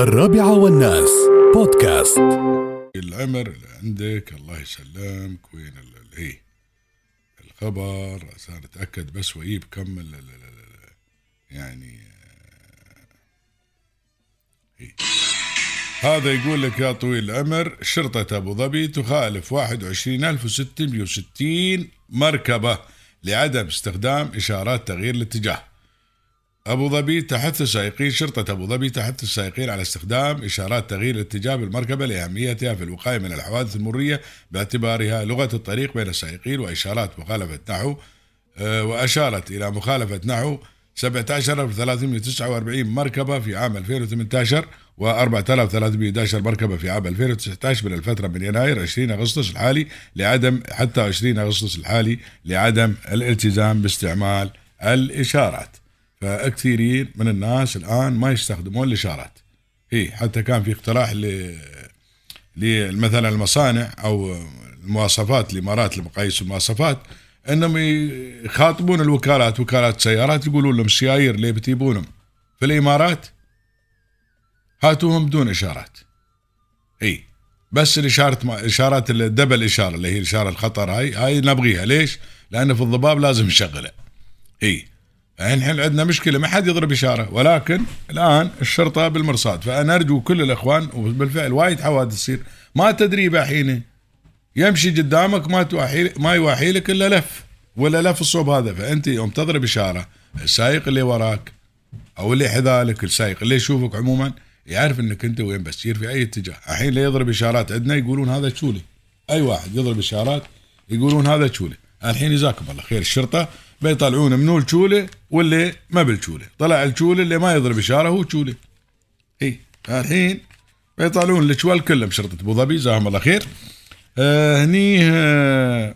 الرابعة والناس. بودكاست. العمر اللي عندك الله يسلمك. وين ال- إيه؟ الخبر عشان اتاكد بس واجيب كم ال- ال- يعني آه، إيه. هذا يقول لك يا طويل العمر شرطة أبو ظبي تخالف 21660 مركبة لعدم استخدام إشارات تغيير الاتجاه. أبو ظبي تحث السائقين شرطة أبو ظبي تحث السائقين على استخدام إشارات تغيير الاتجاه بالمركبة لأهميتها في الوقاية من الحوادث المرية باعتبارها لغة الطريق بين السائقين وإشارات مخالفة نحو آه، وأشارت إلى مخالفة نحو 17349 مركبة في عام 2018 و 4311 مركبة في عام 2019 من الفترة من يناير 20 أغسطس الحالي لعدم حتى 20 أغسطس الحالي لعدم الالتزام باستعمال الإشارات. فكثيرين من الناس الآن ما يستخدمون الإشارات. إيه حتى كان في اقتراح ل مثلا المصانع أو المواصفات الإمارات لمقاييس المواصفات إنهم يخاطبون الوكالات وكالات السيارات يقولون لهم السيايير اللي بتجيبونهم؟ في الإمارات؟ هاتوهم بدون إشارات. إي. بس الإشارة إشارات الدبل إشارة اللي هي الإشارة الخطر هاي هاي نبغيها. ليش؟ لأن في الضباب لازم نشغله إي. الحين عندنا مشكلة ما حد يضرب إشارة ولكن الآن الشرطة بالمرصاد. فأنا أرجو كل الإخوان وبالفعل وايد حوادث تصير. ما تدري بحينه يمشي قدامك ما ما يواحي لك إلا لف ولا لف الصوب هذا. فأنت يوم تضرب إشارة السايق اللي وراك أو اللي حذالك السايق اللي يشوفك عموما يعرف إنك أنت وين بتسير في أي اتجاه. الحين اللي يضرب إشارات عندنا يقولون هذا تشولي أي واحد يضرب إشارات يقولون هذا تشولي الحين جزاكم الله خير. الشرطة بيطلعون منو الشولة واللي ما بالشولة. طلع الشولة اللي ما يضرب إشارة هو شوله إي الحين بيطلعون الشوال كلهم شرطه أبو ظبي جزاهم الله خير. آه هني آه